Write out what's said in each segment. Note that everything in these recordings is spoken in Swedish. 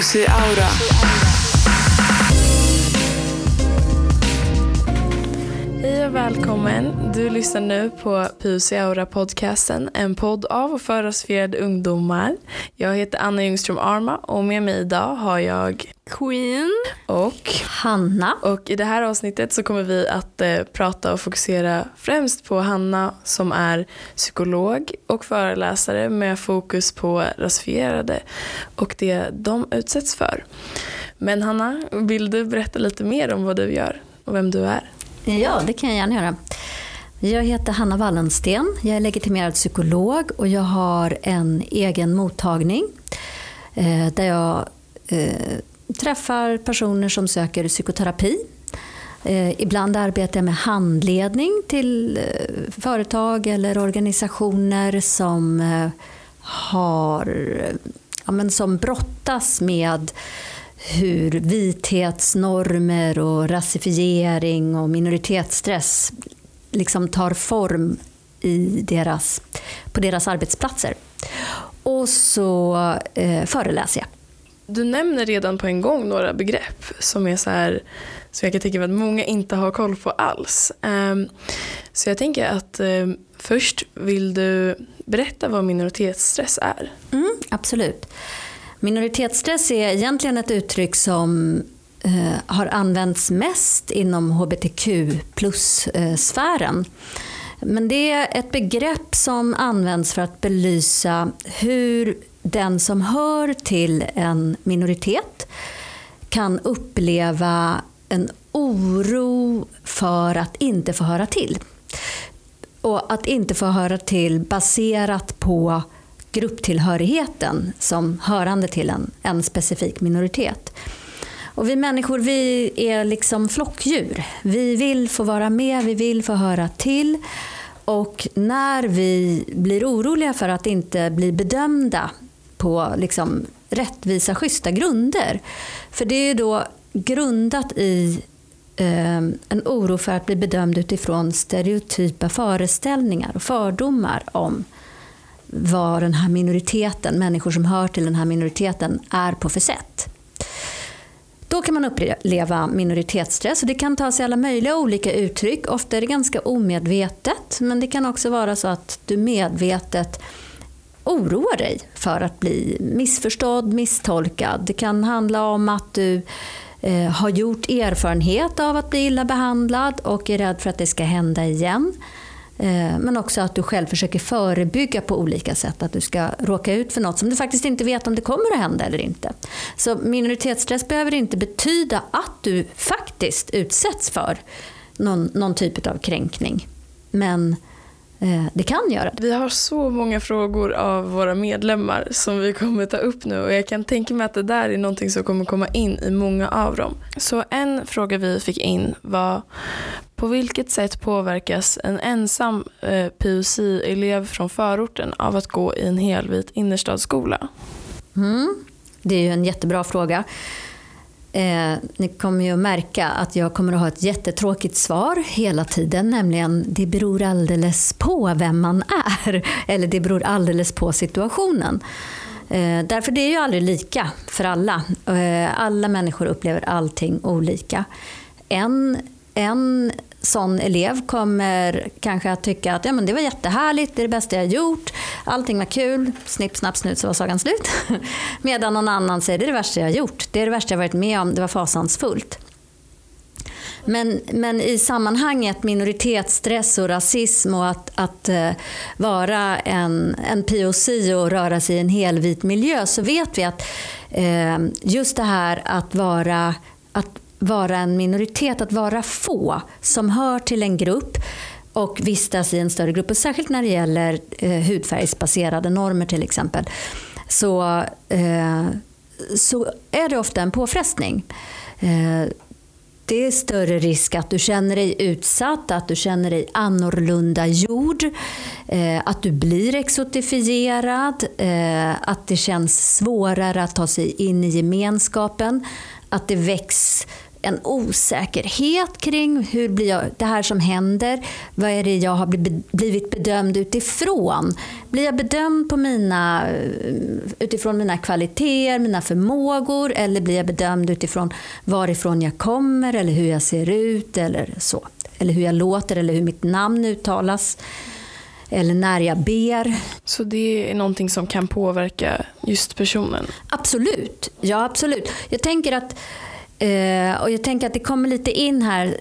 Pussy Aura. Välkommen. Du lyssnar nu på Pussy Aura podcasten, en podd av och för rasifierade ungdomar. Jag heter Anna Ljungström Arma och med mig idag har jag Queen och Hanna. Och i det här avsnittet så kommer vi att eh, prata och fokusera främst på Hanna som är psykolog och föreläsare med fokus på rasifierade och det de utsätts för. Men Hanna, vill du berätta lite mer om vad du gör och vem du är? Ja, det kan jag gärna göra. Jag heter Hanna Wallensten. Jag är legitimerad psykolog och jag har en egen mottagning eh, där jag eh, träffar personer som söker psykoterapi. Eh, ibland arbetar jag med handledning till eh, företag eller organisationer som eh, har ja, men som brottas med hur vithetsnormer och rasifiering och minoritetsstress liksom tar form i deras, på deras arbetsplatser. Och så eh, föreläser jag. Du nämner redan på en gång några begrepp som är så här som jag kan tänka mig att många inte har koll på alls. Um, så jag tänker att um, först vill du berätta vad minoritetsstress är? Mm, absolut. Minoritetsstress är egentligen ett uttryck som eh, har använts mest inom hbtq plus-sfären. Men det är ett begrepp som används för att belysa hur den som hör till en minoritet kan uppleva en oro för att inte få höra till. Och att inte få höra till baserat på grupptillhörigheten som hörande till en, en specifik minoritet. Och vi människor vi är liksom flockdjur. Vi vill få vara med, vi vill få höra till. Och när vi blir oroliga för att inte bli bedömda på liksom rättvisa, schyssta grunder. För det är då grundat i eh, en oro för att bli bedömd utifrån stereotypa föreställningar och fördomar om vad den här minoriteten, människor som hör till den här minoriteten, är på för sätt. Då kan man uppleva minoritetsstress och det kan ta sig alla möjliga olika uttryck. Ofta är det ganska omedvetet men det kan också vara så att du medvetet oroar dig för att bli missförstådd, misstolkad. Det kan handla om att du eh, har gjort erfarenhet av att bli illa behandlad och är rädd för att det ska hända igen. Eh, men också att du själv försöker förebygga på olika sätt. Att du ska råka ut för något som du faktiskt inte vet om det kommer att hända eller inte. Så minoritetsstress behöver inte betyda att du faktiskt utsätts för någon, någon typ av kränkning. Men Eh, det kan göra det. Vi har så många frågor av våra medlemmar som vi kommer ta upp nu och jag kan tänka mig att det där är någonting som kommer komma in i många av dem. Så en fråga vi fick in var på vilket sätt påverkas en ensam eh, PUC-elev från förorten av att gå i en helvit innerstadsskola? Mm, det är ju en jättebra fråga. Eh, ni kommer ju att märka att jag kommer att ha ett jättetråkigt svar hela tiden, nämligen det beror alldeles på vem man är. Eller det beror alldeles på situationen. Eh, därför det är ju aldrig lika för alla. Eh, alla människor upplever allting olika. En, en sån elev kommer kanske att tycka att ja, men det var jättehärligt, det är det bästa jag gjort, allting var kul, snipp, snapp, snut så var sagan slut. Medan någon annan säger det är det värsta jag har gjort, det är det värsta jag varit med om, det var fasansfullt. Men, men i sammanhanget minoritetsstress och rasism och att, att uh, vara en, en POC och röra sig i en helvit miljö så vet vi att uh, just det här att vara att vara en minoritet, att vara få som hör till en grupp och vistas i en större grupp. Och särskilt när det gäller eh, hudfärgsbaserade normer till exempel. Så, eh, så är det ofta en påfrestning. Eh, det är större risk att du känner dig utsatt, att du känner dig annorlunda gjord, eh, att du blir exotifierad, eh, att det känns svårare att ta sig in i gemenskapen, att det väcks en osäkerhet kring hur blir jag, det här som händer. Vad är det jag har blivit bedömd utifrån? Blir jag bedömd på mina, utifrån mina kvaliteter, mina förmågor eller blir jag bedömd utifrån varifrån jag kommer eller hur jag ser ut eller så? Eller hur jag låter eller hur mitt namn uttalas eller när jag ber. Så det är någonting som kan påverka just personen? Absolut. Ja, absolut. Jag tänker att Eh, och jag tänker att det kommer lite in här,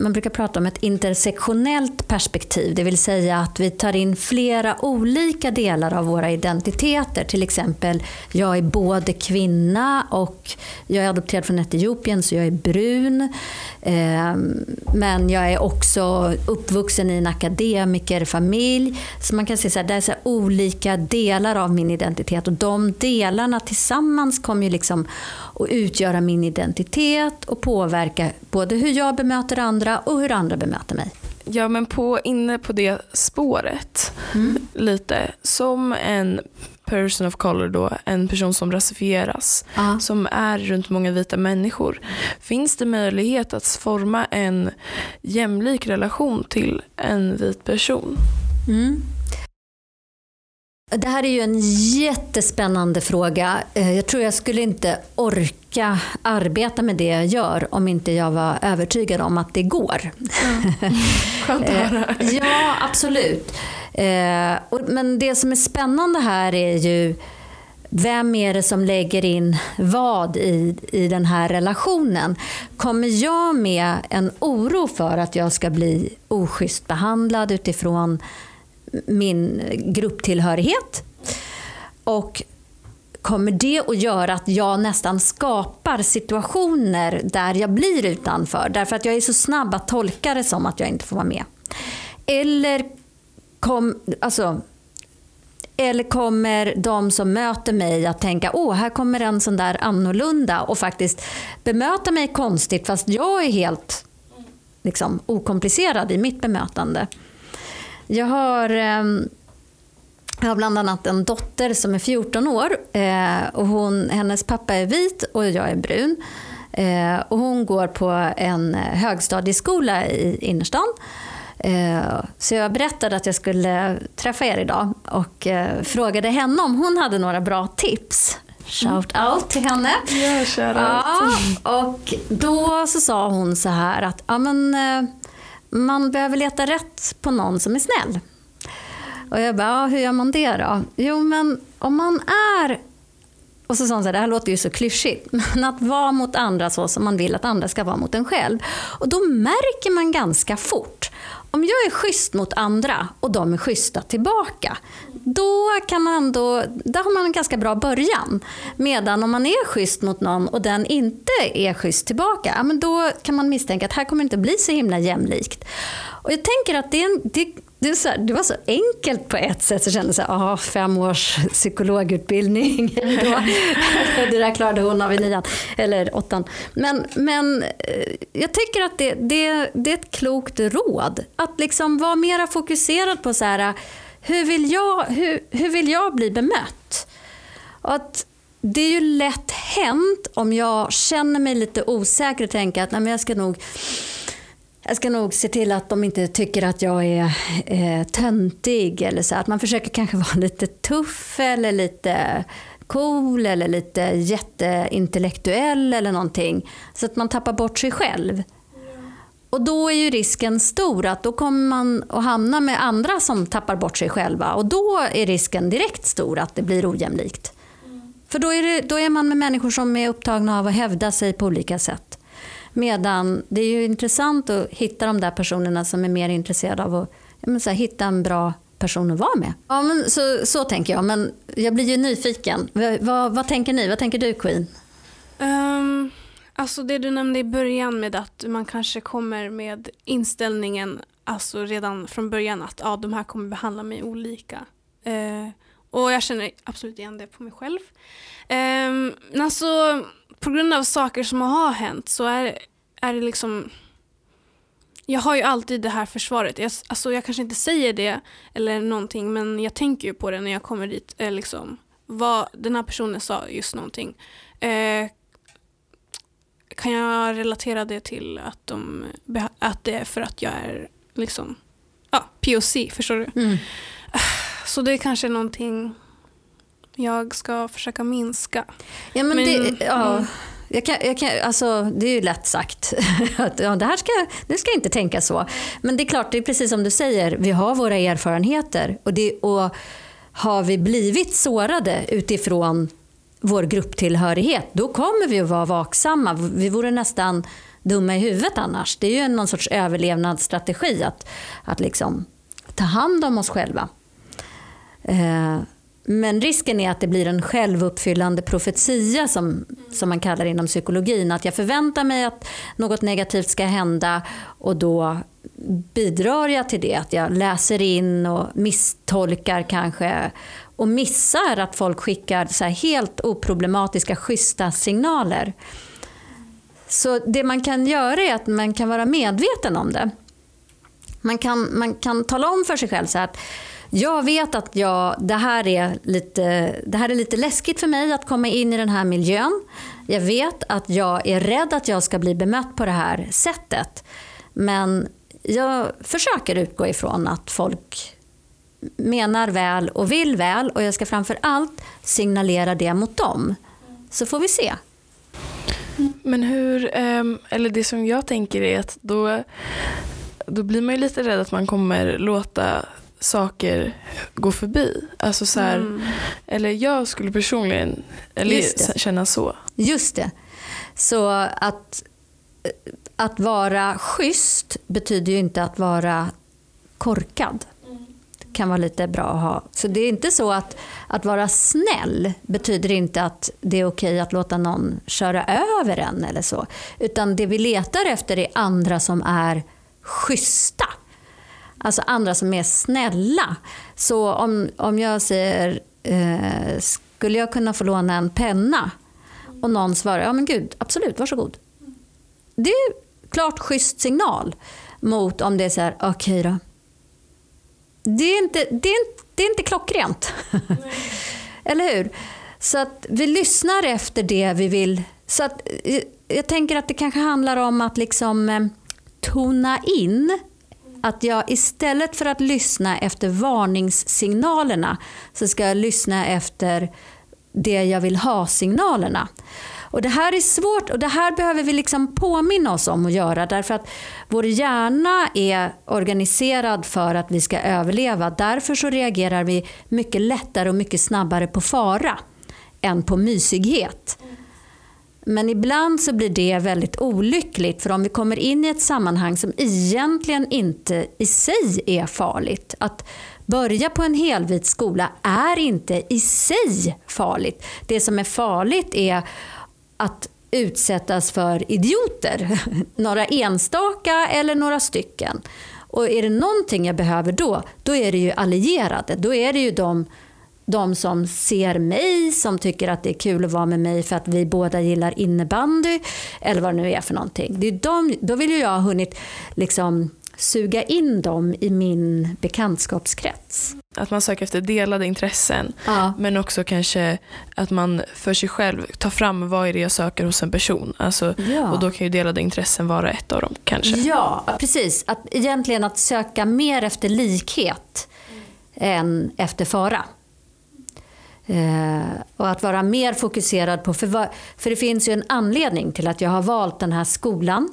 man brukar prata om ett intersektionellt perspektiv, det vill säga att vi tar in flera olika delar av våra identiteter. Till exempel, jag är både kvinna och jag är adopterad från Etiopien så jag är brun. Eh, men jag är också uppvuxen i en akademikerfamilj. Så man kan säga att det är så olika delar av min identitet och de delarna tillsammans kommer ju liksom att utgöra min identitet och påverka både hur jag bemöter andra och hur andra bemöter mig. Ja men på, inne på det spåret mm. lite som en person of color då, en person som rasifieras, uh. som är runt många vita människor. Finns det möjlighet att forma en jämlik relation till en vit person? Mm. Det här är ju en jättespännande fråga. Eh, jag tror jag skulle inte orka arbeta med det jag gör om inte jag var övertygad om att det går. Ja. Skönt att höra. Eh, ja, absolut. Eh, men det som är spännande här är ju vem är det som lägger in vad i, i den här relationen? Kommer jag med en oro för att jag ska bli oschysst behandlad utifrån min grupptillhörighet. Och kommer det att göra att jag nästan skapar situationer där jag blir utanför därför att jag är så snabb att tolka det som att jag inte får vara med. Eller, kom, alltså, eller kommer de som möter mig att tänka åh, här kommer en sån där annorlunda och faktiskt bemöta mig konstigt fast jag är helt liksom, okomplicerad i mitt bemötande. Jag har, ehm, jag har bland annat en dotter som är 14 år. Eh, och hon, hennes pappa är vit och jag är brun. Eh, och hon går på en högstadieskola i innerstan. Eh, så jag berättade att jag skulle träffa er idag och frågade henne om hon hade några bra tips. Shout out till henne. Ja, och då så sa hon så här att ja, men, man behöver leta rätt på någon som är snäll. Och jag bara, ja, hur gör man det då? Jo, men om man är... Och så sa hon så här, det här låter ju så klyschigt, men att vara mot andra så som man vill att andra ska vara mot en själv. Och då märker man ganska fort om jag är schysst mot andra och de är schyssta tillbaka, då, kan man ändå, där har man en ganska bra början. Medan om man är schysst mot någon och den inte är schysst tillbaka, men då kan man misstänka att här kommer det inte bli så himla jämlikt. Och jag tänker att det, är en, det, det, så här, det var så enkelt på ett sätt. Så jag kände så här, ah, fem års psykologutbildning. det där klarade hon av i nian, eller åttan. Men, men eh, jag tycker att det, det, det är ett klokt råd. Att liksom vara mer fokuserad på så här, hur vill jag, hur, hur vill jag bli bemött? Och att det är ju lätt hänt om jag känner mig lite osäker och tänker att nej, men jag ska nog jag ska nog se till att de inte tycker att jag är eh, töntig. Eller så. Att man försöker kanske vara lite tuff eller lite cool eller lite jätteintellektuell eller någonting. Så att man tappar bort sig själv. Och då är ju risken stor att då kommer man att hamna med andra som tappar bort sig själva. Och då är risken direkt stor att det blir ojämlikt. Mm. För då är, det, då är man med människor som är upptagna av att hävda sig på olika sätt. Medan det är ju intressant att hitta de där personerna som är mer intresserade av att ja, så här, hitta en bra person att vara med. Ja, men så, så tänker jag, men jag blir ju nyfiken. Vad, vad, vad tänker ni? Vad tänker du Queen? Um, alltså det du nämnde i början med att man kanske kommer med inställningen alltså redan från början att ja, de här kommer behandla mig olika. Eh, och jag känner absolut igen det på mig själv. Um, alltså på grund av saker som har hänt så är, är det liksom jag har ju alltid det här försvaret. Jag, alltså jag kanske inte säger det eller någonting men jag tänker ju på det när jag kommer dit. Eh, liksom, vad den här personen sa just någonting. Eh, kan jag relatera det till att, de, att det är för att jag är liksom, ja, POC, förstår du? Mm. Så det är kanske någonting jag ska försöka minska. Ja, men, Men- det, ja, mm. jag kan, jag kan, alltså, det är ju lätt sagt. att, ja, det här ska, nu ska jag inte tänka så. Men det är klart, det är precis som du säger. Vi har våra erfarenheter. Och, det, och har vi blivit sårade utifrån vår grupptillhörighet, då kommer vi att vara vaksamma. Vi vore nästan dumma i huvudet annars. Det är ju någon sorts överlevnadsstrategi att, att liksom ta hand om oss själva. Eh, Men risken är att det blir en självuppfyllande profetia som, som man kallar det inom psykologin. Att jag förväntar mig att något negativt ska hända och då bidrar jag till det. Att jag läser in och misstolkar kanske och missar att folk skickar så här helt oproblematiska schyssta signaler. Så det man kan göra är att man kan vara medveten om det. Man kan, man kan tala om för sig själv så här att jag vet att jag, det, här är lite, det här är lite läskigt för mig att komma in i den här miljön. Jag vet att jag är rädd att jag ska bli bemött på det här sättet. Men jag försöker utgå ifrån att folk menar väl och vill väl och jag ska framför allt signalera det mot dem. Så får vi se. Men hur, ehm, eller det som jag tänker är att då, då blir man ju lite rädd att man kommer låta saker gå förbi. Alltså så här, Mm. Eller jag skulle personligen eller, känna så. Just det. Så att, att vara schysst betyder ju inte att vara korkad. Kan vara lite bra att ha. Så det är inte så att, att vara snäll betyder inte att det är okej att låta någon köra över en eller så. Utan det vi letar efter är andra som är schyssta. Alltså andra som är snälla. Så om, om jag säger, eh, skulle jag kunna få låna en penna? Och någon svarar, ja men gud, absolut, varsågod. Det är klart schysst signal mot om det är så här, okej då. Det är inte, det är inte, det är inte klockrent. Eller hur? Så att vi lyssnar efter det vi vill. Så att, eh, jag tänker att det kanske handlar om att liksom eh, tona in att jag istället för att lyssna efter varningssignalerna så ska jag lyssna efter det jag vill ha-signalerna. Och Det här är svårt och det här behöver vi liksom påminna oss om att göra därför att vår hjärna är organiserad för att vi ska överleva. Därför så reagerar vi mycket lättare och mycket snabbare på fara än på mysighet. Men ibland så blir det väldigt olyckligt för om vi kommer in i ett sammanhang som egentligen inte i sig är farligt. Att börja på en helvit skola är inte i sig farligt. Det som är farligt är att utsättas för idioter. Några enstaka eller några stycken. Och är det någonting jag behöver då, då är det ju allierade. Då är det ju de de som ser mig, som tycker att det är kul att vara med mig för att vi båda gillar innebandy eller vad det nu är för någonting. Det är de, då vill ju jag ha hunnit liksom suga in dem i min bekantskapskrets. Att man söker efter delade intressen. Ja. Men också kanske att man för sig själv tar fram vad är det jag söker hos en person. Alltså, Ja. Och då kan ju delade intressen vara ett av dem kanske. Ja, precis. Att egentligen att söka mer efter likhet än efter fara. Eh, och att vara mer fokuserad på, för, för det finns ju en anledning till att jag har valt den här skolan.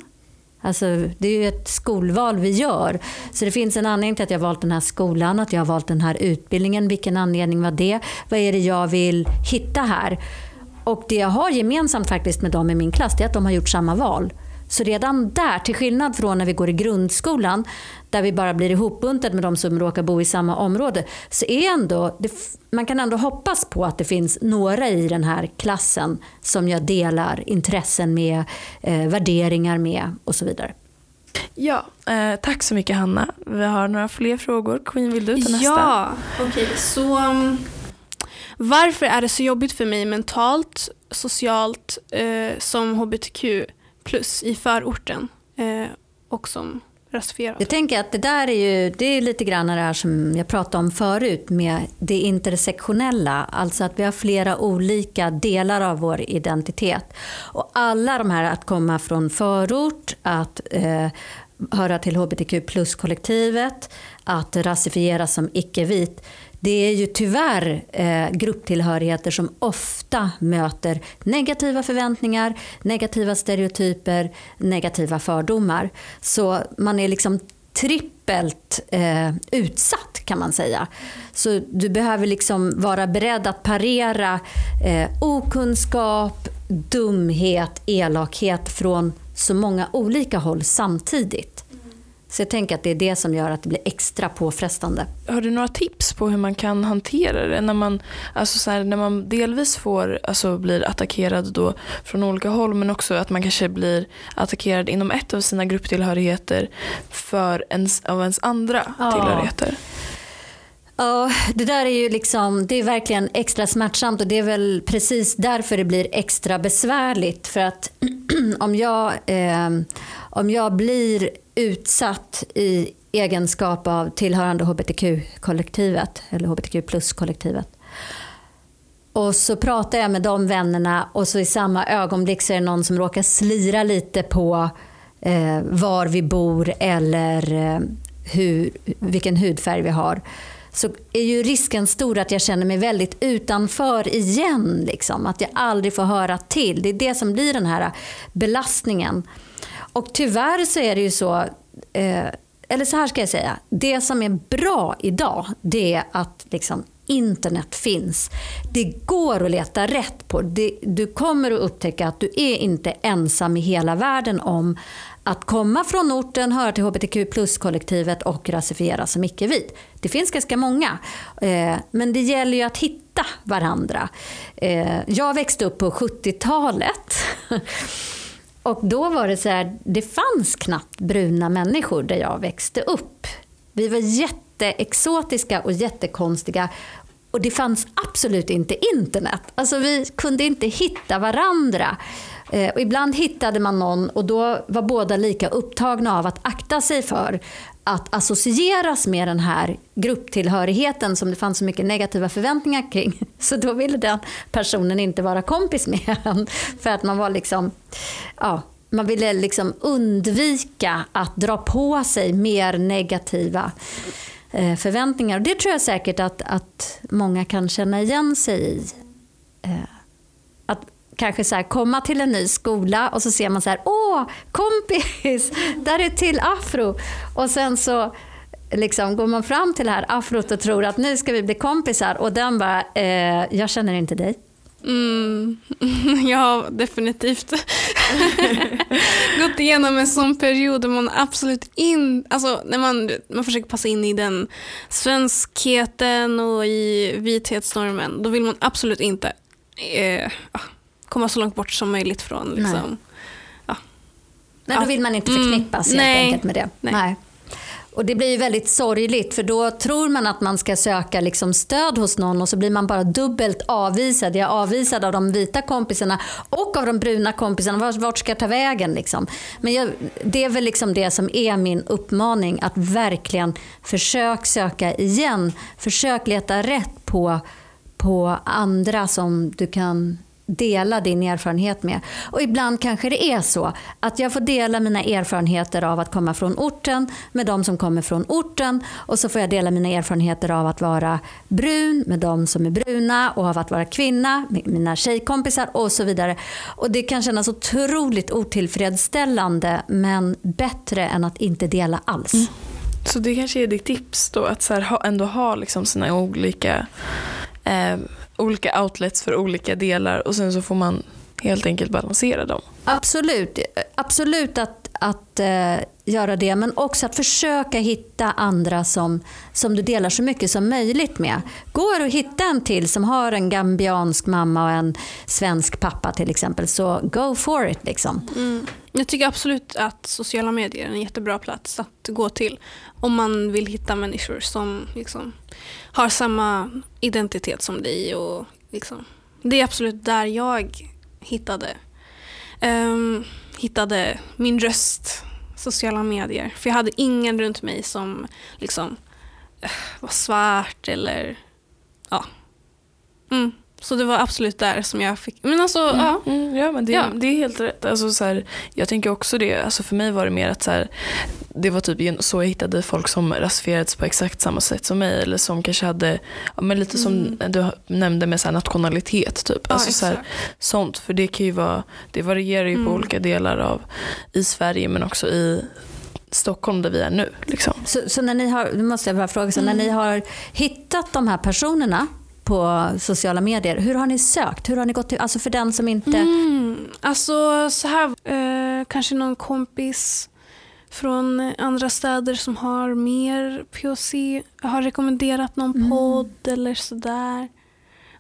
Alltså, det är ju ett skolval vi gör. Så det finns en anledning till att jag har valt den här skolan, att jag har valt den här utbildningen. Vilken anledning var det? Vad är det jag vill hitta här? Och det jag har gemensamt faktiskt med dem i min klass, det är att de har gjort samma val. Så redan där, till skillnad från när vi går i grundskolan, där vi bara blir ihopbuntade med de som råkar bo i samma område, så är ändå, det, man kan ändå hoppas på att det finns några i den här klassen som jag delar intressen med, eh, värderingar med och så vidare. Ja, eh, tack så mycket Hanna. Vi har några fler frågor. Queen, vill du ta nästa? Ja, okej. Så um, varför är det så jobbigt för mig mentalt, socialt, eh, som hbtq plus i förorten eh, och som rasifierad. Jag tänker att det där är ju det är lite grann det här som jag pratade om förut med det intersektionella. Alltså att vi har flera olika delar av vår identitet. Och alla de här att komma från förort, att eh, höra till hbtq plus-kollektivet, att rasifieras som icke-vit. Det är ju tyvärr eh, grupptillhörigheter som ofta möter negativa förväntningar, negativa stereotyper, negativa fördomar. Så man är liksom trippelt eh, utsatt kan man säga. Så du behöver liksom vara beredd att parera eh, okunskap, dumhet, elakhet från så många olika håll samtidigt. Så jag tänker att det är det som gör att det blir extra påfrestande. Har du några tips på hur man kan hantera det när man, alltså så här, när man delvis får, alltså blir attackerad då från olika håll men också att man kanske blir attackerad inom ett av sina grupptillhörigheter för ens, av ens andra Ja. tillhörigheter? Ja, det där är ju liksom, det är verkligen extra smärtsamt och det är väl precis därför det blir extra besvärligt. För att om jag, eh, om jag blir utsatt i egenskap av tillhörande hbtq-kollektivet eller hbtq plus-kollektivet och så pratar jag med de vännerna och så i samma ögonblick så är det någon som råkar slira lite på eh, var vi bor eller eh, hur, vilken hudfärg vi har. Så är ju risken stor att jag känner mig väldigt utanför igen. Liksom. Att jag aldrig får höra till. Det är det som blir den här belastningen. Och tyvärr så är det ju så, eh, eller så här ska jag säga. Det som är bra idag det är att liksom, internet finns. Det går att leta rätt på. Det, du kommer att upptäcka att du är inte ensam i hela världen om att komma från orten, höra till hbtq plus-kollektivet och rasifieras som icke-vit. Det finns ganska många. Eh, men det gäller ju att hitta varandra. Eh, jag växte upp på 70-talet. Och då var det så här, det fanns knappt bruna människor där jag växte upp. Vi var jätteexotiska och jättekonstiga. Och det fanns absolut inte internet. Alltså vi kunde inte hitta varandra. Eh, och ibland hittade man någon och då var båda lika upptagna av att akta sig för att associeras med den här grupptillhörigheten som det fanns så mycket negativa förväntningar kring. Så då ville den personen inte vara kompis med en. För att man var liksom, ja, man ville liksom undvika att dra på sig mer negativa eh, förväntningar. Och det tror jag säkert att, att många kan känna igen sig i. Eh. Kanske så här, komma till en ny skola och så ser man så här, åh, kompis, där är till afro. Och sen så liksom går man fram till det här afrot och tror att nu ska vi bli kompisar och den bara, eh, jag känner inte dig. Mm, jag har definitivt gått igenom en sån period där man absolut in, alltså när man, man försöker passa in i den svenskheten och i vithetsnormen, då vill man absolut inte eh, komma så långt bort som möjligt från liksom. Nej, då Ja. vill man inte Mm, förknippas helt nej, enkelt med det. nej. Och det blir ju väldigt sorgligt för då tror man att man ska söka liksom stöd hos någon och så blir man bara dubbelt avvisad. Jag är avvisad av de vita kompisarna och av de bruna kompisarna. Vart, vart ska jag ta vägen? Liksom? Men jag, det är väl liksom det som är min uppmaning. Att verkligen försök söka igen. Försök leta rätt på, på andra som du kan dela din erfarenhet med. Och ibland kanske det är så att jag får dela mina erfarenheter av att komma från orten med de som kommer från orten och så får jag dela mina erfarenheter av att vara brun med de som är bruna och av att vara kvinna med mina tjejkompisar och så vidare. Och det kan kännas otroligt otillfredsställande men bättre än att inte dela alls. Mm. Så det kanske är ditt tips då att så här, ha, ändå ha liksom sina olika, eh, olika outlets för olika delar och sen så får man helt enkelt balansera dem. Absolut, absolut att, att eh, göra det men också att försöka hitta andra som, som du delar så mycket som möjligt med. Går det att hitta en till som har en gambiansk mamma och en svensk pappa till exempel så go for it. Liksom. Mm. Jag tycker absolut att sociala medier är en jättebra plats att gå till om man vill hitta människor som liksom har samma identitet som dig. Och liksom, det är absolut där jag hittade, Um, hittade min röst sociala medier. För jag hade ingen runt mig som liksom eh, var svart eller ja. Mm. Så det var absolut där som jag fick, men alltså Mm. ja. Mm, ja men det, Ja. det är helt rätt. Alltså, så här, jag tänker också det, alltså, för mig var det mer att så här, det var typ så jag hittade folk som rasifierats på exakt samma sätt som mig eller som kanske hade, ja, men lite som du nämnde med så här, nationalitet typ. ja Alltså, så här, sånt, för det kan ju vara, det varierar ju på Mm. olika delar av i Sverige men också i Stockholm där vi är nu. Liksom. Så, så när ni har, nu måste jag bara fråga, så när ni har hittat de här personerna på sociala medier, hur har ni sökt? Hur har ni gått till, alltså för den som inte... Mm, alltså så här, eh, kanske någon kompis från andra städer som har mer POC har rekommenderat någon Mm. podd eller sådär.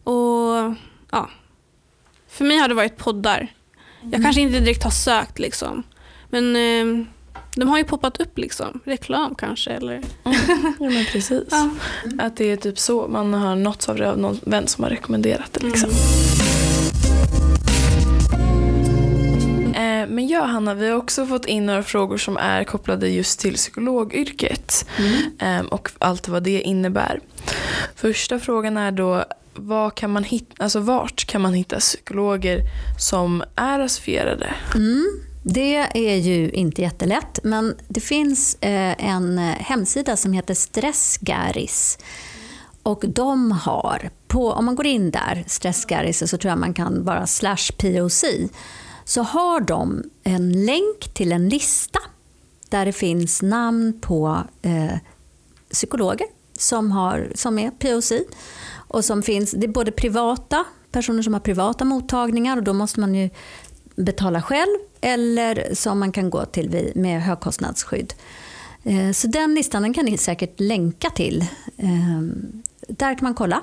Och ja, för mig har det varit poddar. Jag kanske inte direkt har sökt liksom. Men eh, de har ju poppat upp liksom. Reklam kanske eller. Ja men precis. Ja. Att det är typ så, man har nåtts av det av någon vän som har rekommenderat det. Liksom. Eh, Men ja Hanna, vi har också fått in några frågor som är kopplade just till psykologyrket eh, och allt vad det innebär. Första frågan är då vad kan man hitta, alltså vart kan man hitta psykologer som är rasifierade? Mm, det är ju inte jättelätt, men det finns eh, en hemsida som heter Stressgaris. Och de har, på, om man går in där, Stressgaris, så tror jag man kan bara slash POC, så har de en länk till en lista där det finns namn på eh, psykologer som, har, som är POC. Och som finns, det är både privata, personer som har privata mottagningar och då måste man ju betala själv eller som man kan gå till med högkostnadsskydd. Eh, Så den listan den kan ni säkert länka till. Eh, Där kan man kolla.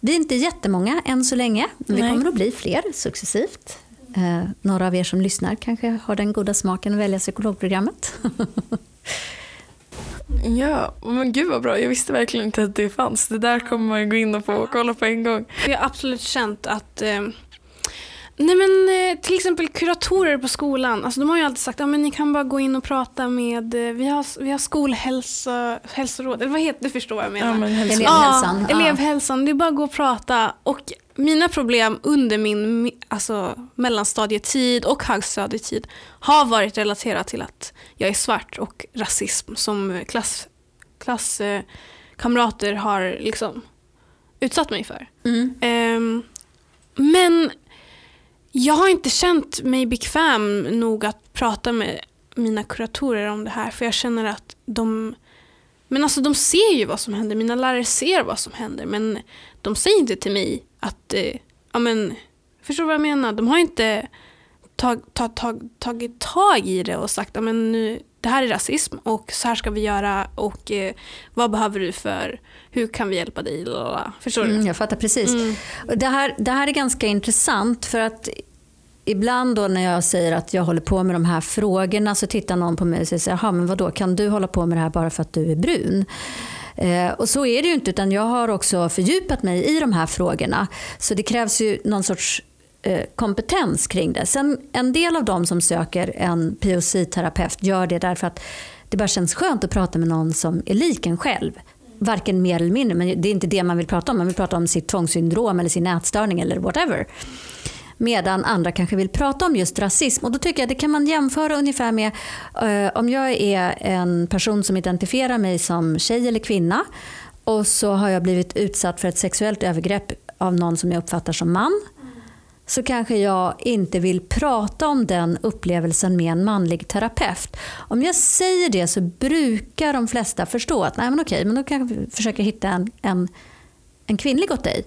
Vi är inte jättemånga än så länge, men vi kommer att bli fler successivt. Eh, Några av er som lyssnar kanske har den goda smaken att välja psykologprogrammet. Ja, men gud vad bra. Jag visste verkligen inte att det fanns. Det där kommer man ju gå in och få kolla på en gång. Jag har absolut känt att eh, Nej men eh, till exempel kuratorer på skolan, alltså de har ju alltid sagt att ni kan bara gå in och prata med, eh, vi har, vi har skolhälsa, hälsoråd, eller vad heter det, förstår vad jag menar. Ja, men Elevhälsan, Ja, elevhälsan, det är bara att gå och prata. Och mina problem under min mi- alltså, mellanstadietid och högstadietid har varit relaterat till att jag är svart och rasism som klass, klasskamrater har liksom utsatt mig för. Mm. Ehm, men jag har inte känt mig bekväm nog att prata med mina kuratorer om det här för jag känner att de men alltså de ser ju vad som händer, mina lärare ser vad som händer men de säger inte till mig att, eh, ja men, förstår du vad jag menar? De har inte tag, tag, tag, tagit tag i det och sagt, ja men nu, det här är rasism och så här ska vi göra och eh, vad behöver du för, hur kan vi hjälpa dig? Lalala. Förstår du? Mm, jag fattar precis. Mm. Det, här, det här är ganska intressant för att ibland då när jag säger att jag håller på med de här frågorna så tittar någon på mig och säger Jaha, men vadå, kan du hålla på med det här bara för att du är brun? Eh, och så är det ju inte utan jag har också fördjupat mig i de här frågorna. Så det krävs ju någon sorts Eh, kompetens kring det. Sen en del av dem som söker en POC-terapeut gör det därför att det bara känns skönt att prata med någon som är lik en själv. Varken mer eller mindre, men det är inte det man vill prata om. Man vill prata om sitt tvångssyndrom eller sin ätstörning eller whatever. Medan andra kanske vill prata om just rasism. Och då tycker jag det kan man jämföra ungefär med eh, om jag är en person som identifierar mig som tjej eller kvinna och så har jag blivit utsatt för ett sexuellt övergrepp av någon som jag uppfattar som man så kanske jag inte vill prata om den upplevelsen med en manlig terapeut. Om jag säger det så brukar de flesta förstå att nej men okej, men då kan jag försöka hitta en, en, en kvinnlig åt dig.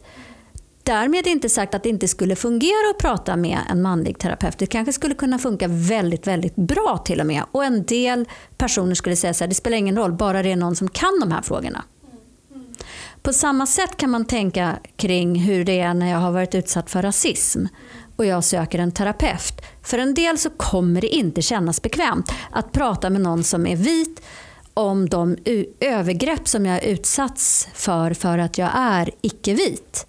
Därmed inte sagt att det inte skulle fungera att prata med en manlig terapeut. Det kanske skulle kunna funka väldigt, väldigt bra till och med. Och en del personer skulle säga så här, det spelar ingen roll, bara det är någon som kan de här frågorna. På samma sätt kan man tänka kring hur det är när jag har varit utsatt för rasism och jag söker en terapeut. För en del så kommer det inte kännas bekvämt att prata med någon som är vit om de övergrepp som jag utsatts för för att jag är icke-vit.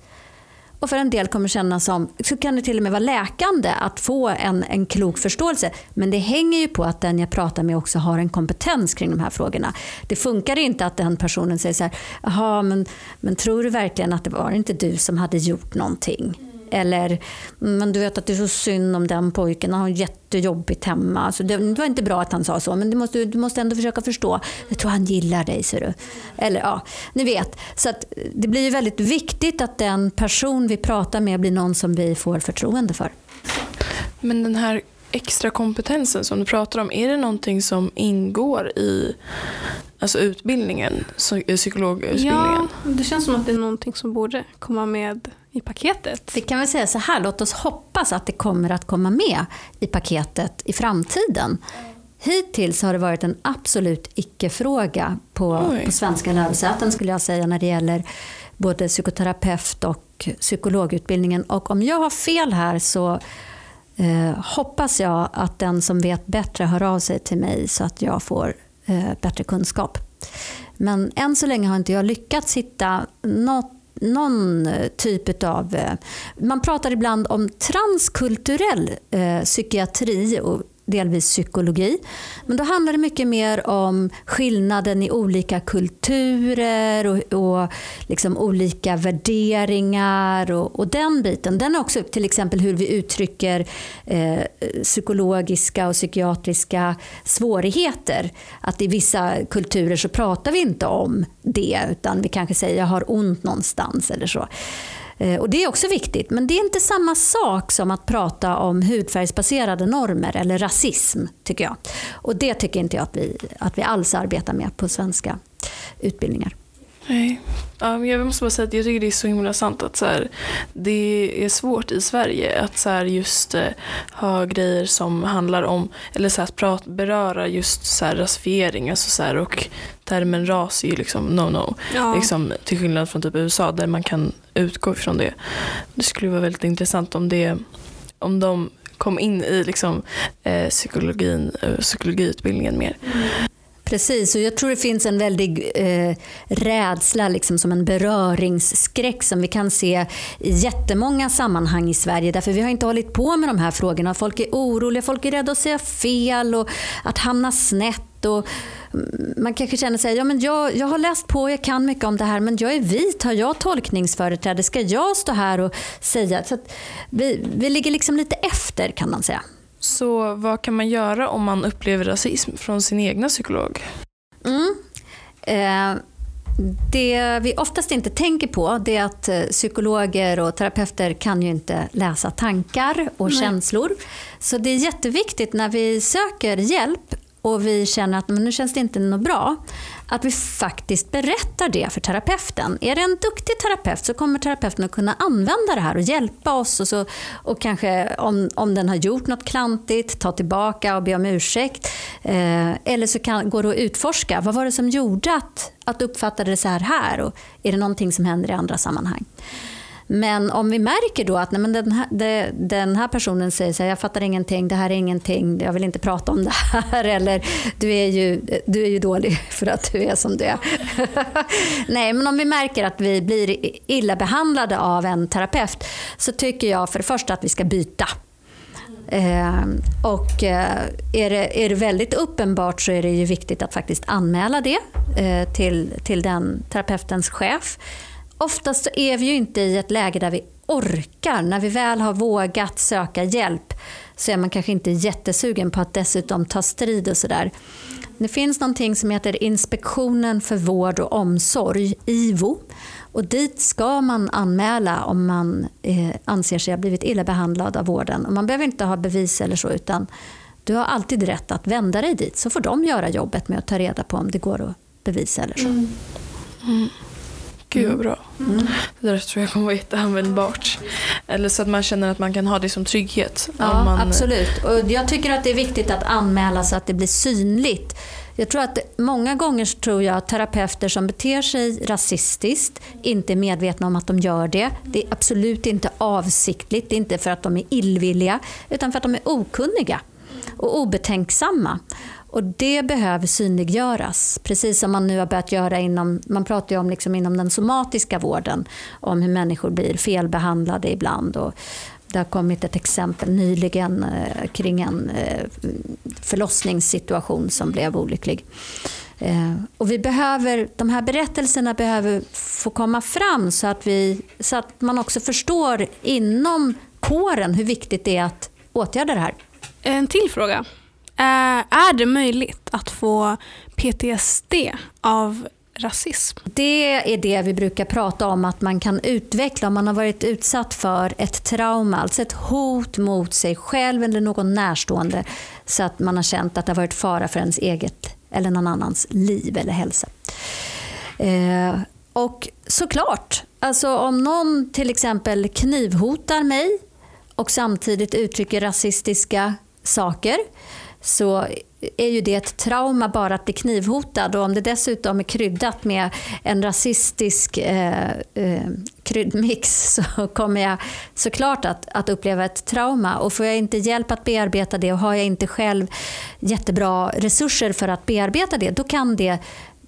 Och för en del kommer kännas som, så kan det till och med vara läkande att få en, en klok förståelse. Men det hänger ju på att den jag pratar med också har en kompetens kring de här frågorna. Det funkar inte att den personen säger så här, jaha men, men tror du verkligen att det var inte du som hade gjort någonting? Eller, men du vet att det är så synd om den pojken, han har jättejobbigt hemma. Alltså det, var inte bra att han sa så, men du måste, du måste ändå försöka förstå. Jag tror han gillar dig, ser du. Eller ja, ni vet. Så att det blir ju väldigt viktigt att den person vi pratar med blir någon som vi får förtroende för. Men den här extra kompetensen som du pratar om, är det någonting som ingår i alltså utbildningen, psykologutbildningen? Ja, det känns som att det är någonting som borde komma med i paketet. Vi kan väl säga så här, låt oss hoppas att det kommer att komma med i paketet i framtiden. Hittills har det varit en absolut icke-fråga på, på svenska lärosäten skulle jag säga när det gäller både psykoterapeut och psykologutbildningen. Och om jag har fel här så eh, hoppas jag att den som vet bättre hör av sig till mig så att jag får eh, bättre kunskap. Men än så länge har inte jag lyckats hitta något någon eh, typ av... Eh, man pratar ibland om transkulturell eh, psykiatri och delvis psykologi. Men då handlar det mycket mer om skillnaden i olika kulturer och, och liksom olika värderingar och, och, den biten. Den är också till exempel hur vi uttrycker eh, psykologiska och psykiatriska svårigheter. Att i vissa kulturer så pratar vi inte om det utan vi kanske säger jag har ont någonstans eller så. Eh, och Det är också viktigt, men det är inte samma sak som att prata om hudfärgsbaserade normer eller rasism, tycker jag. Och Det tycker inte jag att vi, att vi alls arbetar med på svenska utbildningar. Nej. Um, jag måste bara säga att jag tycker det är så himla sant att så här, det är svårt i Sverige att så här, just uh, ha grejer som handlar om, eller så här, att prat, beröra just så här, rasifiering alltså, så här, och termen ras är ju liksom no-no. Ja. Liksom, till skillnad från typ USA där man kan utgå ifrån det. Det skulle vara väldigt intressant om, det, om de kom in i liksom, eh, psykologin, eh, psykologiutbildningen mer. Mm. Precis, och jag tror det finns en väldig eh, rädsla, liksom som en beröringsskräck som vi kan se i jättemånga sammanhang i Sverige. Därför vi har inte hållit på med de här frågorna. Folk är oroliga, folk är rädda att säga fel och att hamna snett. Och mm, man kanske känner sig, ja men jag, jag har läst på, jag kan mycket om det här, men jag är vit, har jag tolkningsföreträde? Ska jag stå här och säga? Så vi, vi ligger liksom lite efter kan man säga. Så vad kan man göra om man upplever rasism från sin egna psykolog? Mm. Eh, det vi oftast inte tänker på det är att eh, psykologer och terapeuter kan ju inte läsa tankar och Nej. känslor. Så det är jätteviktigt när vi söker hjälp och vi känner att men nu känns det inte något bra, att vi faktiskt berättar det för terapeuten. Är det en duktig terapeut så kommer terapeuten att kunna använda det här och hjälpa oss och, så, och kanske om, om den har gjort något klantigt, ta tillbaka och be om ursäkt. Eh, eller så kan, går det att utforska, vad var det som gjorde att, att du uppfattade det så här här? Och är det någonting som händer i andra sammanhang? Men om vi märker då att nej, men den, här, det, den här personen säger så här, jag fattar ingenting, det här är ingenting, jag vill inte prata om det här. Eller du är ju, du är ju dålig för att du är som du är. nej, men om vi märker att vi blir illa behandlade av en terapeut så tycker jag för det första att vi ska byta. Eh, och eh, är, det, är det väldigt uppenbart så är det ju viktigt att faktiskt anmäla det eh, till, till den terapeutens chef. Oftast så är vi ju inte i ett läge där vi orkar. När vi väl har vågat söka hjälp så är man kanske inte jättesugen på att dessutom ta strid och sådär. Det finns någonting som heter Inspektionen för vård och omsorg, IVO. Och dit ska man anmäla om man eh, anser sig ha blivit illa behandlad av vården. Och man behöver inte ha bevis eller så utan du har alltid rätt att vända dig dit så får de göra jobbet med att ta reda på om det går att bevisa eller så. Mm. Mm. Gud vad bra. Mm. Det där tror jag kommer vara jätteanvändbart. Eller så att man känner att man kan ha det som trygghet. Ja, man... absolut. Och jag tycker att det är viktigt att anmäla så att det blir synligt. Jag tror att många gånger tror jag att terapeuter som beter sig rasistiskt inte är medvetna om att de gör det. Det är absolut inte avsiktligt, det är inte för att de är illvilliga utan för att de är okunniga och obetänksamma. Och det behöver synliggöras, precis som man nu har börjat göra inom, man pratar ju om liksom inom den somatiska vården, om hur människor blir felbehandlade ibland. Och det har kommit ett exempel nyligen eh, kring en eh, förlossningssituation som blev olycklig. Eh, och vi behöver, de här berättelserna behöver få komma fram så att, vi, så att man också förstår inom kåren hur viktigt det är att åtgärda det här. En till fråga. Eh, är det möjligt att få PTSD av rasism? Det är det vi brukar prata om att man kan utveckla om man har varit utsatt för ett trauma, alltså ett hot mot sig själv eller någon närstående så att man har känt att det har varit fara för ens eget eller någon annans liv eller hälsa. Eh, och såklart, alltså om någon till exempel knivhotar mig och samtidigt uttrycker rasistiska saker så är ju det ett trauma bara att bli knivhotad. Och om det dessutom är kryddat med en rasistisk eh, eh, kryddmix så kommer jag såklart att, att uppleva ett trauma. Och får jag inte hjälp att bearbeta det och har jag inte själv jättebra resurser för att bearbeta det då kan det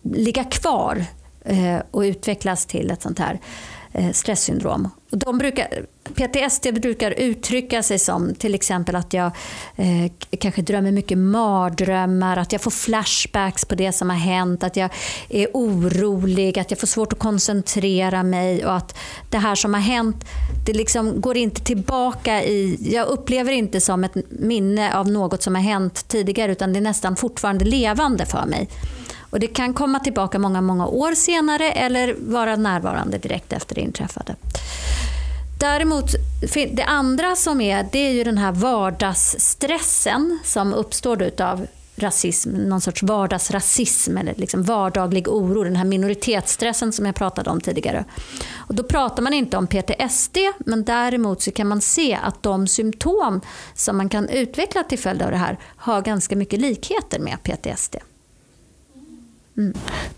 ligga kvar eh, och utvecklas till ett sånt här Eh, stresssyndrom. De brukar, PTSD brukar uttrycka sig som till exempel att jag eh, kanske drömmer mycket mardrömmar, att jag får flashbacks på det som har hänt, att jag är orolig, att jag får svårt att koncentrera mig och att det här som har hänt, det liksom går inte tillbaka i... Jag upplever inte som ett minne av något som har hänt tidigare utan det är nästan fortfarande levande för mig. Och det kan komma tillbaka många, många år senare eller vara närvarande direkt efter det inträffade. Däremot, det andra som är, det är ju den här vardagsstressen som uppstår av rasism, någon sorts vardagsrasism eller liksom vardaglig oro, den här minoritetsstressen som jag pratade om tidigare. Och då pratar man inte om PTSD, men däremot så kan man se att de symptom som man kan utveckla till följd av det här har ganska mycket likheter med PTSD. Mm.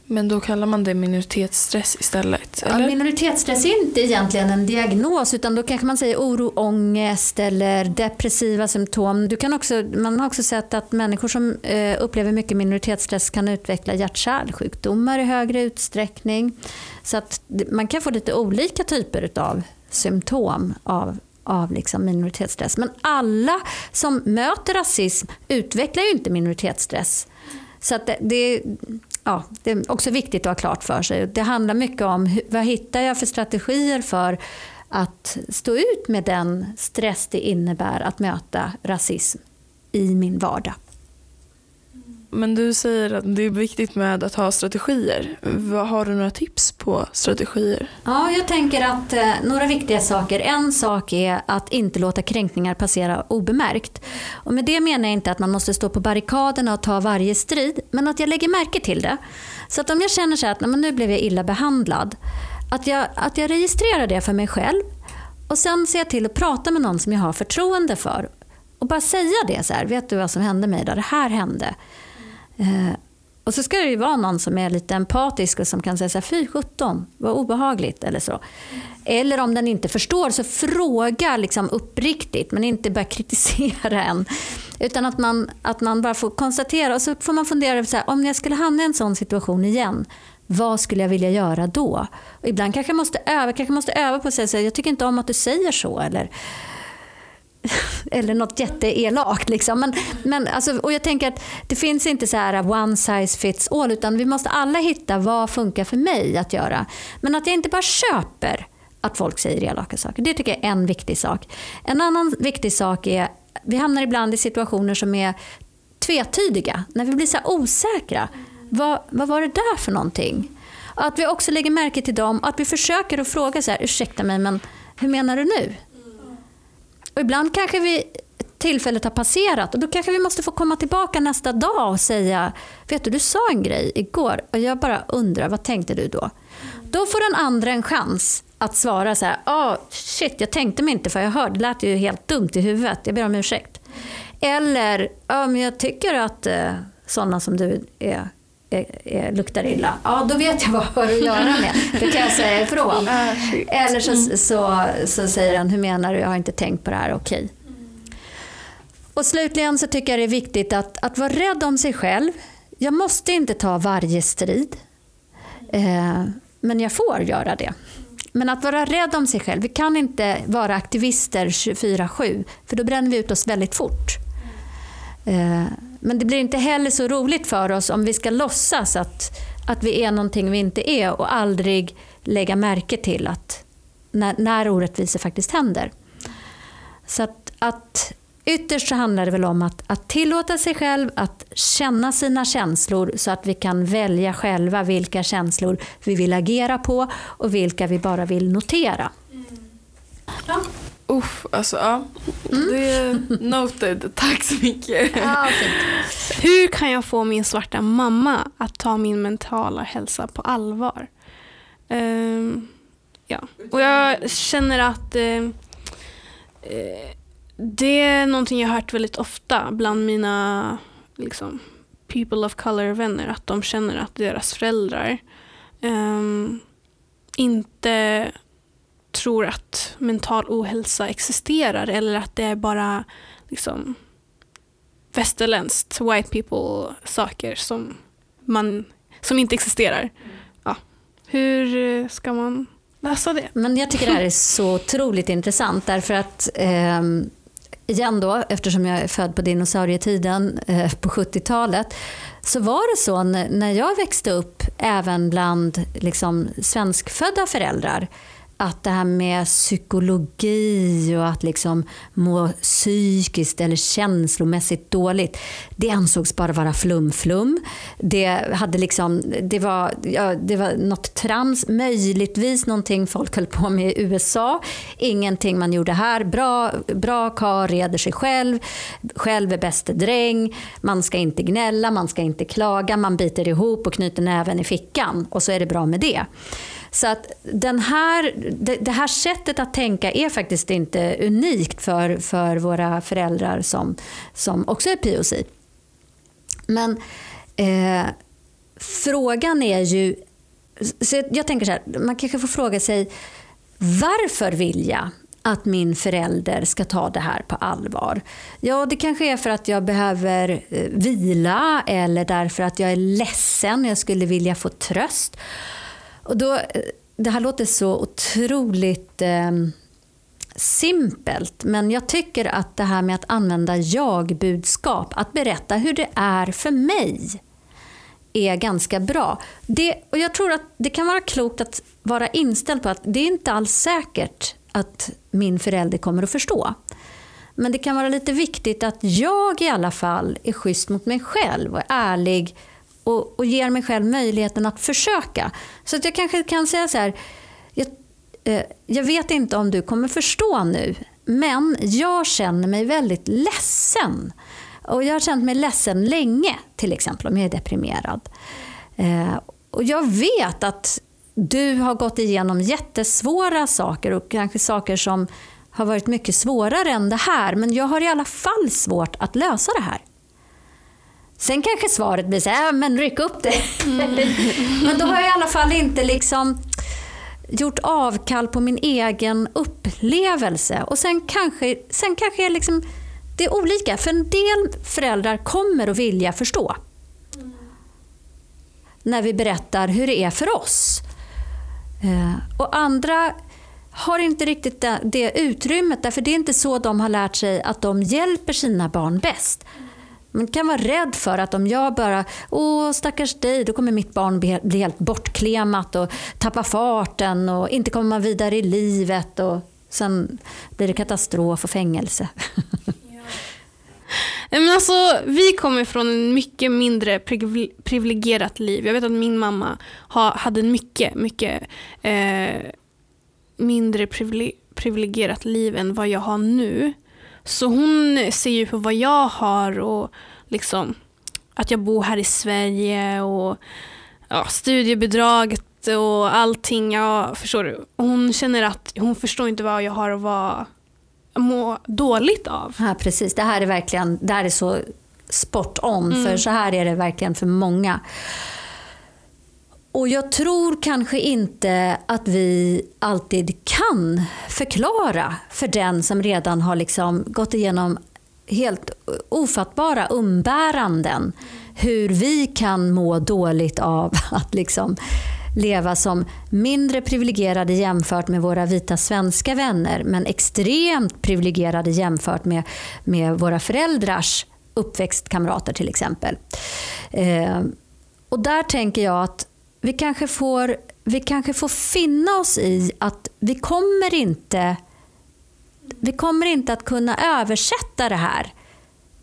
Men då kallar man det minoritetsstress istället? Eller? Ja, minoritetsstress är inte egentligen en diagnos utan då kanske man säger oro, ångest eller depressiva symptom. Du kan också, man har också sett att människor som eh, upplever mycket minoritetsstress kan utveckla hjärt-kärlsjukdomar i högre utsträckning. Så att man kan få lite olika typer av symptom av av liksom minoritetsstress. Men alla som möter rasism utvecklar ju inte minoritetsstress. Så att det, det, ja, det är också viktigt att ha klart för sig. Det handlar mycket om vad hittar jag för strategier för att stå ut med den stress det innebär att möta rasism i min vardag. Men du säger att det är viktigt med att ha strategier. Har du några tips på strategier? Ja, jag tänker att eh, några viktiga saker. En sak är att inte låta kränkningar passera obemärkt. Och med det menar jag inte att man måste stå på barrikaderna och ta varje strid, men att jag lägger märke till det. Så att om jag känner så att men nu blev jag illa behandlad, att jag, att jag registrerar det för mig själv och sen ser jag till att prata med någon som jag har förtroende för och bara säga det så här, vet du vad som hände mig idag? Det här hände. Eh, och så ska det ju vara någon som är lite empatisk och som kan säga så här, fy sjutton, vad obehagligt eller så. Eller om den inte förstår så fråga liksom uppriktigt men inte börja kritisera en. Utan att man, att man bara får konstatera och så får man fundera så här, om jag skulle hamna i en sån situation igen, vad skulle jag vilja göra då? Och ibland kanske jag måste öva, kanske måste öva på att säga så här, jag tycker inte om att du säger så. Eller, eller något jätteelakt. Liksom. Men, men alltså, och jag tänker att det finns inte så här one size fits all utan vi måste alla hitta vad funkar för mig att göra. Men att jag inte bara köper att folk säger elaka saker. Det tycker jag är en viktig sak. En annan viktig sak är vi hamnar ibland i situationer som är tvetydiga. När vi blir så osäkra. Vad, vad var det där för någonting? Att vi också lägger märke till dem och att vi försöker att fråga så här, ursäkta mig men hur menar du nu? Och ibland kanske vi tillfället har passerat och då kanske vi måste få komma tillbaka nästa dag och säga Vet du, du sa en grej igår och jag bara undrar, vad tänkte du då? Då får den andra en chans att svara så här, oh, shit, jag tänkte mig inte för jag hörde, det lät ju helt dumt i huvudet, jag ber om ursäkt. Eller, ja, men jag tycker att eh, sådana som du är är, luktar illa, ja då vet jag vad jag har att göra med. Då kan jag säga ifrån. Eller så, så, så säger han, hur menar du, jag har inte tänkt på det här, okej. Och slutligen så tycker jag det är viktigt att, att vara rädd om sig själv. Jag måste inte ta varje strid. Eh, men jag får göra det. Men att vara rädd om sig själv. Vi kan inte vara aktivister 24-7 för då bränner vi ut oss väldigt fort. Eh, men det blir inte heller så roligt för oss om vi ska låtsas att, att vi är någonting vi inte är och aldrig lägga märke till att när, när orättvisor faktiskt händer. Så att, att Ytterst så handlar det väl om att, att tillåta sig själv att känna sina känslor så att vi kan välja själva vilka känslor vi vill agera på och vilka vi bara vill notera. Ja. Uff, alltså ja. Mm. Det är noted. Tack så mycket. Ja, Hur kan jag få min svarta mamma att ta min mentala hälsa på allvar? Um, ja. Och jag känner att uh, det är någonting jag har hört väldigt ofta bland mina liksom, people of color-vänner. Att de känner att deras föräldrar um, inte tror att mental ohälsa existerar eller att det är bara liksom, västerländskt, white people saker som, man, som inte existerar. Ja. Hur ska man lösa det? Men jag tycker det här är så otroligt intressant därför att eh, igen då, eftersom jag är född på dinosaurietiden eh, på 70-talet, så var det så när jag växte upp, även bland liksom, svenskfödda föräldrar, att det här med psykologi och att liksom må psykiskt eller känslomässigt dåligt, det ansågs bara vara flum-flum. Det, hade liksom, det, var, ja, det var något trams, möjligtvis någonting folk höll på med i USA. Ingenting man gjorde här. Bra, bra kar reder sig själv, själv är bäste dräng, man ska inte gnälla, man ska inte klaga, man biter ihop och knyter näven i fickan och så är det bra med det. Så att den här, det, det, här sättet att tänka är faktiskt inte unikt för, för våra föräldrar som, som också är POC. Men eh, frågan är ju... Så jag tänker så här, man kanske får fråga sig varför vill jag att min förälder ska ta det här på allvar? Ja, det kanske är för att jag behöver eh, vila eller därför att jag är ledsen och jag skulle vilja få tröst. Och då, eh, det här låter så otroligt eh, simpelt, men jag tycker att det här med att använda jag-budskap, att berätta hur det är för mig, är ganska bra. Det, och jag tror att det kan vara klokt att vara inställd på att det är inte alls säkert att min förälder kommer att förstå. Men det kan vara lite viktigt att jag i alla fall är schysst mot mig själv och ärlig och, och ger mig själv möjligheten att försöka. Så att jag kanske kan säga så här, jag, eh, jag vet inte om du kommer förstå nu, men jag känner mig väldigt ledsen. Och jag har känt mig ledsen länge, till exempel om jag är deprimerad. Eh, och jag vet att du har gått igenom jättesvåra saker och kanske saker som har varit mycket svårare än det här. Men jag har i alla fall svårt att lösa det här. Sen kanske svaret blir så här, men ryck upp det. Mm. men då har jag i alla fall inte liksom gjort avkall på min egen upplevelse. Och sen kanske, sen kanske jag liksom, det är olika, för en del föräldrar kommer att vilja förstå. Mm. När vi berättar hur det är för oss. Eh, och andra har inte riktigt det, det utrymmet, därför det är inte så de har lärt sig att de hjälper sina barn bäst. Man kan vara rädd för att om jag bara, åh stackars dig, då kommer mitt barn bli helt bortklemat och tappa farten och inte komma vidare i livet och sen blir det katastrof och fängelse. Men alltså, vi kommer från en mycket mindre privilegierat liv. Jag vet att min mamma hade en mycket, mycket eh, mindre privilegierat liv än vad jag har nu. Så hon ser ju på vad jag har och liksom att jag bor här i Sverige och ja, studiebidraget och allting. Ja, förstår du? Hon känner att hon förstår inte vad jag har att vara, må dåligt av. Ja, precis. Det här är verkligen det här är så spot on, mm. för så här är det verkligen för många. Och jag tror kanske inte att vi alltid kan förklara för den som redan har liksom gått igenom helt ofattbara umbäranden hur vi kan må dåligt av att liksom leva som mindre privilegierade jämfört med våra vita svenska vänner men extremt privilegierade jämfört med, med våra föräldrars uppväxtkamrater till exempel. Eh, och där tänker jag att vi kanske, får, vi kanske får finna oss i att vi kommer inte vi kommer inte att kunna översätta det här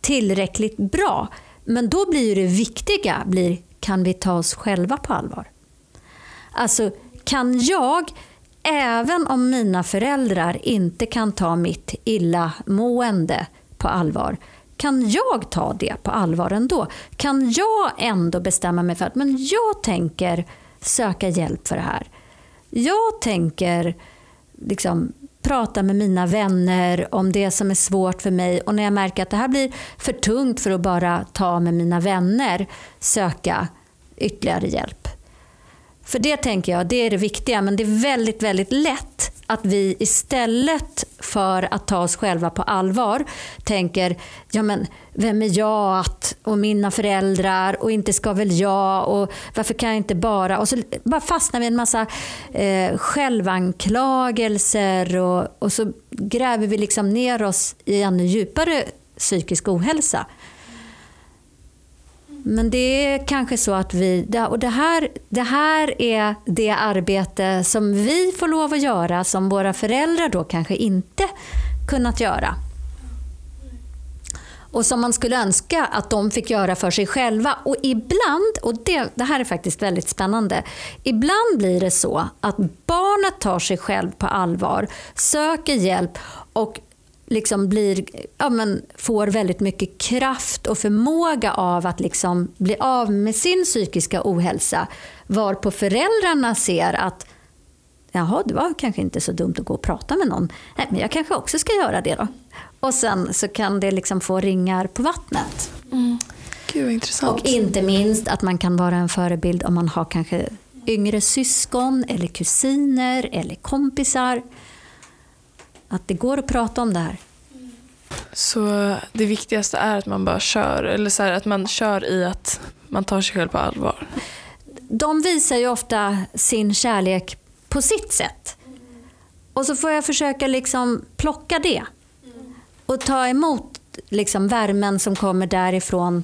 tillräckligt bra. Men då blir det viktiga, blir, kan vi ta oss själva på allvar? Alltså, kan jag, även om mina föräldrar inte kan ta mitt illamående på allvar, kan jag ta det på allvar ändå? Kan jag ändå bestämma mig för att men jag tänker söka hjälp för det här? Jag tänker liksom prata med mina vänner om det som är svårt för mig och när jag märker att det här blir för tungt för att bara ta med mina vänner, söka ytterligare hjälp. För det tänker jag, det är det viktiga, men det är väldigt, väldigt lätt att vi istället för att ta oss själva på allvar tänker, ja men vem är jag att, och mina föräldrar och inte ska väl jag och varför kan jag inte bara, och så bara fastnar vi i en massa eh, självanklagelser och, och så gräver vi liksom ner oss i ännu djupare psykisk ohälsa. Men det är kanske så att vi, och det här, det här är det arbete som vi får lov att göra som våra föräldrar då kanske inte kunnat göra. Och som man skulle önska att de fick göra för sig själva. Och ibland, och det, det här är faktiskt väldigt spännande, ibland blir det så att barnet tar sig själv på allvar, söker hjälp och liksom blir, ja, men får väldigt mycket kraft och förmåga av att liksom bli av med sin psykiska ohälsa. Varpå föräldrarna ser att Jaha, det var kanske inte så dumt att gå och prata med någon. Nej, men jag kanske också ska göra det då. Och sen så kan det liksom få ringar på vattnet. Mm. Gud vad intressant. Och inte minst att man kan vara en förebild om man har kanske yngre syskon eller kusiner eller kompisar att det går att prata om det här. Så det viktigaste är att man bara kör, eller så här, att man kör i att man tar sig själv på allvar? De visar ju ofta sin kärlek på sitt sätt. Och så får jag försöka liksom plocka det. Och ta emot liksom värmen som kommer därifrån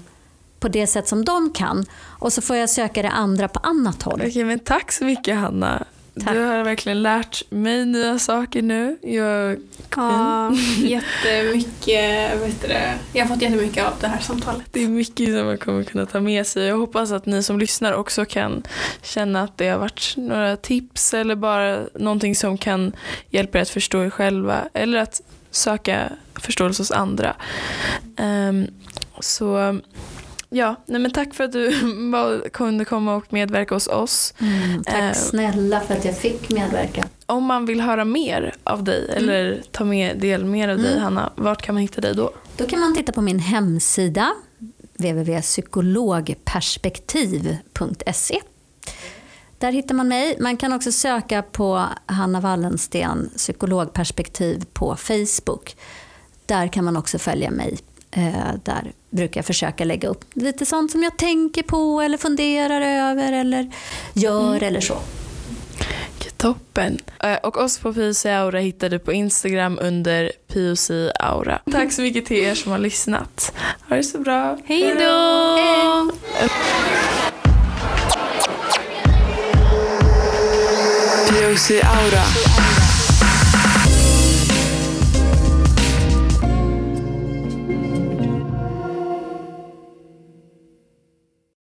på det sätt som de kan. Och så får jag söka det andra på annat håll. Okej, men tack så mycket Hanna. Tack. Du har verkligen lärt mig nya saker nu. Jag... Ja, jättemycket. Vet du, jag har fått jättemycket av det här samtalet. Det är mycket som man kommer kunna ta med sig. Jag hoppas att ni som lyssnar också kan känna att det har varit några tips eller bara någonting som kan hjälpa er att förstå er själva eller att söka förståelse hos andra. Um, så Ja, nej men tack för att du kunde komma och medverka hos oss. Mm, tack eh, snälla för att jag fick medverka. Om man vill höra mer av dig mm. eller ta med del mer av mm. dig Hanna, vart kan man hitta dig då? Då kan man titta på min hemsida www.psykologperspektiv.se där hittar man mig. Man kan också söka på Hanna Wallensten psykologperspektiv på Facebook. Där kan man också följa mig där brukar jag försöka lägga upp lite sånt som jag tänker på eller funderar över eller gör mm. eller så. Toppen. Eh, och oss på POC Aura hittar du på Instagram under POC Aura. Tack så mycket till er som har lyssnat. Ha det så bra. Hej då! POC Aura.